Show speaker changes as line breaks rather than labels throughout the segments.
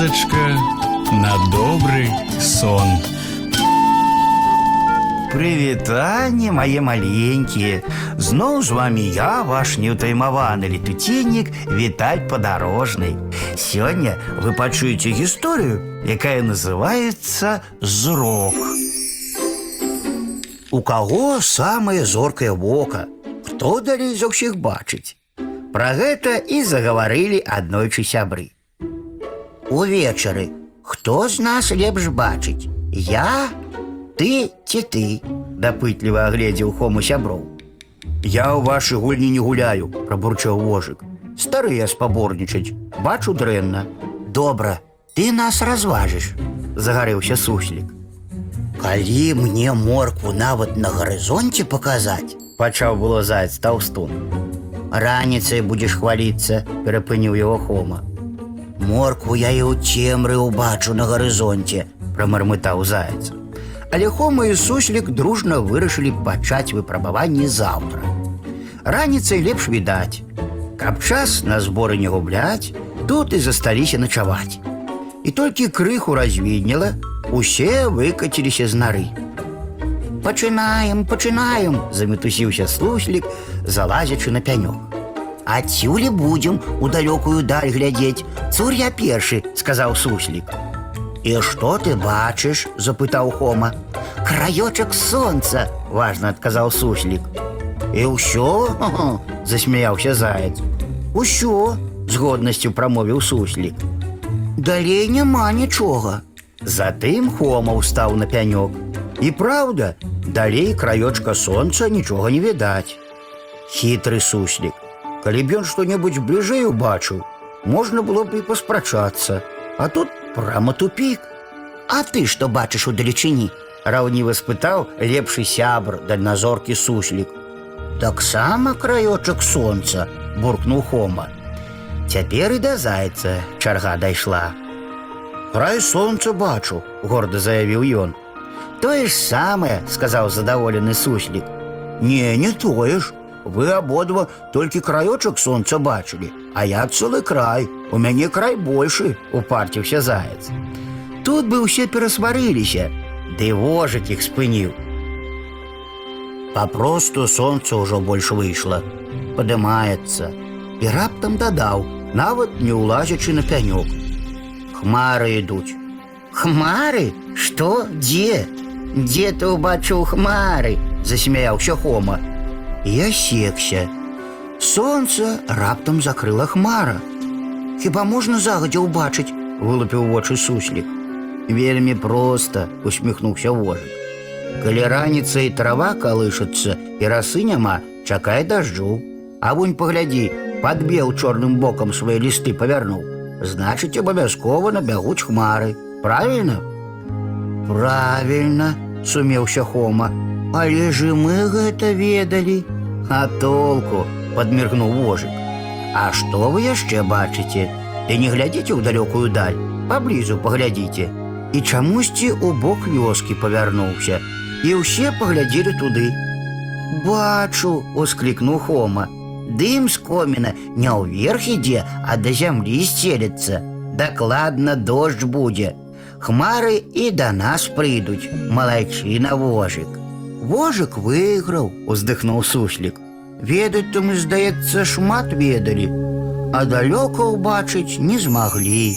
казачка на добрый сон.
Прывітанне мае маленькія Зноў з вами я ваш неўтаймаваны летуценнік Віталь падарожны Сёння вы пачуеце гісторыю, якая называецца зрок У каго самае зоркае вока Хто далей за ўсіх бачыць Пра гэта і загаварылі аднойчы сябры Увечары хто з нас лепш бачыць Я ты ці ты дапытліва агледзеў хому сяброў Я ў вашы гульні не гуляю прабурчаў вожык старыя спаборнічаць бачу дрэнна добра ты нас разважыш загарэўся суслік калі мне моркву нават на гарызонце паказаць пачаў было заяц таўстун раніцай будзеш хваліцца перапыніў яго хома моркву я і ў цемры ўбачу на гарызонце прамармытаў заяц але Хома і суслік дружна вырашылі пачаць выпрабаванне заўтра. Раніцай лепш відаць. Каб час на зборы не губляць, тут і засталіся начаваць. І толькі крыху развіднела, усе выкаціліся з нары. Пачынаем, пачынаем, замітусіўся суслік, залазячы на пянёк. Адсюлі будзем у далёкую даль глядзець. Цур я першы, сказаў суслік. «І што ты бачыш? – запытаў Хома. «Краёчак сонца!» – важна адказаў суслік. «І ўсё? – засмяяўся заяц. «Усё!» – з годнасцю прамовіў суслік. «Далей няма нічога!» Затым Хома ўстаў на пянёк. І праўда, далей краёчка сонца нічога не відаць. Хітры суслік. Калі б ён што-небудзь бліжэй убачыў, можна было б і паспрачацца. А тут прямо тупик. А ты што бачыш у далечыні? Раўніва спытаў лепшы сябр дальназоркі суслік. Таксама краёчак сонца, буркнуў Хома. Цяпер і да зайца чарга дайшла. Край сонца бачу, горда заявіў ён. Тое ж самае, сказаў задаволены суслік. Не, не тое ж. Вы абодва толькі краёчак сонца бачылі, а я цэлы край, у мяне край большы, упарціўся заяц. Тут бы ўсе перасварыліся, ды вожык іх спыніў. Папросту сонца ўжо больш выйшла, падымаецца і раптам дадаў, нават не ўлазячы на пянёк. Хмары ідуць. Хмары, што, дзе? Дзе ты ўбачыў хмары? засмяяўся Хома. Я секся. Сонца раптам закрыла хмара. Хіба можна загадзя ўбачыць, вылупіў вочы суслік. Вельмі проста, усміхнуўся вожык. Калі раніцай трава калышацца і расы няма, чакай дажджу. А вунь паглядзі, падбеў чорным бокам свае лісты павярнуў. Значыць, абавязкова набягуць хмары. Правільна? Правільна, сумеўся Хома. Але ж і мы гэта ведалі. А толку, падміргнуў вожык. А што вы яшчэ бачыце? Ты не глядзіце ў далёкую даль, паблізу паглядзіце. І чамусьці ў бок вёскі павярнуўся, і ўсе паглядзелі туды. Бачу, усклікнуў Хома. Дым з коміна не ўверх ідзе, а да зямлі сцелецца. Дакладна дождж будзе. Хмары і да нас прыйдуць, малайчына вожык. Вожык выйграў, уздыхнуў суслік. Ведаць то мы, здаецца, шмат ведалі, а далёка ўбачыць не змаглі.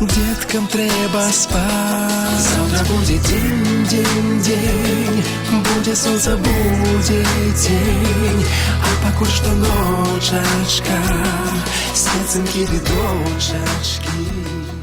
Деткам трэба спаць. Завтра будзе дзень, дзень, дзень, будзе сонца, будзе дзень, а пакуль што ночачка, светцынкі ды дочачкі.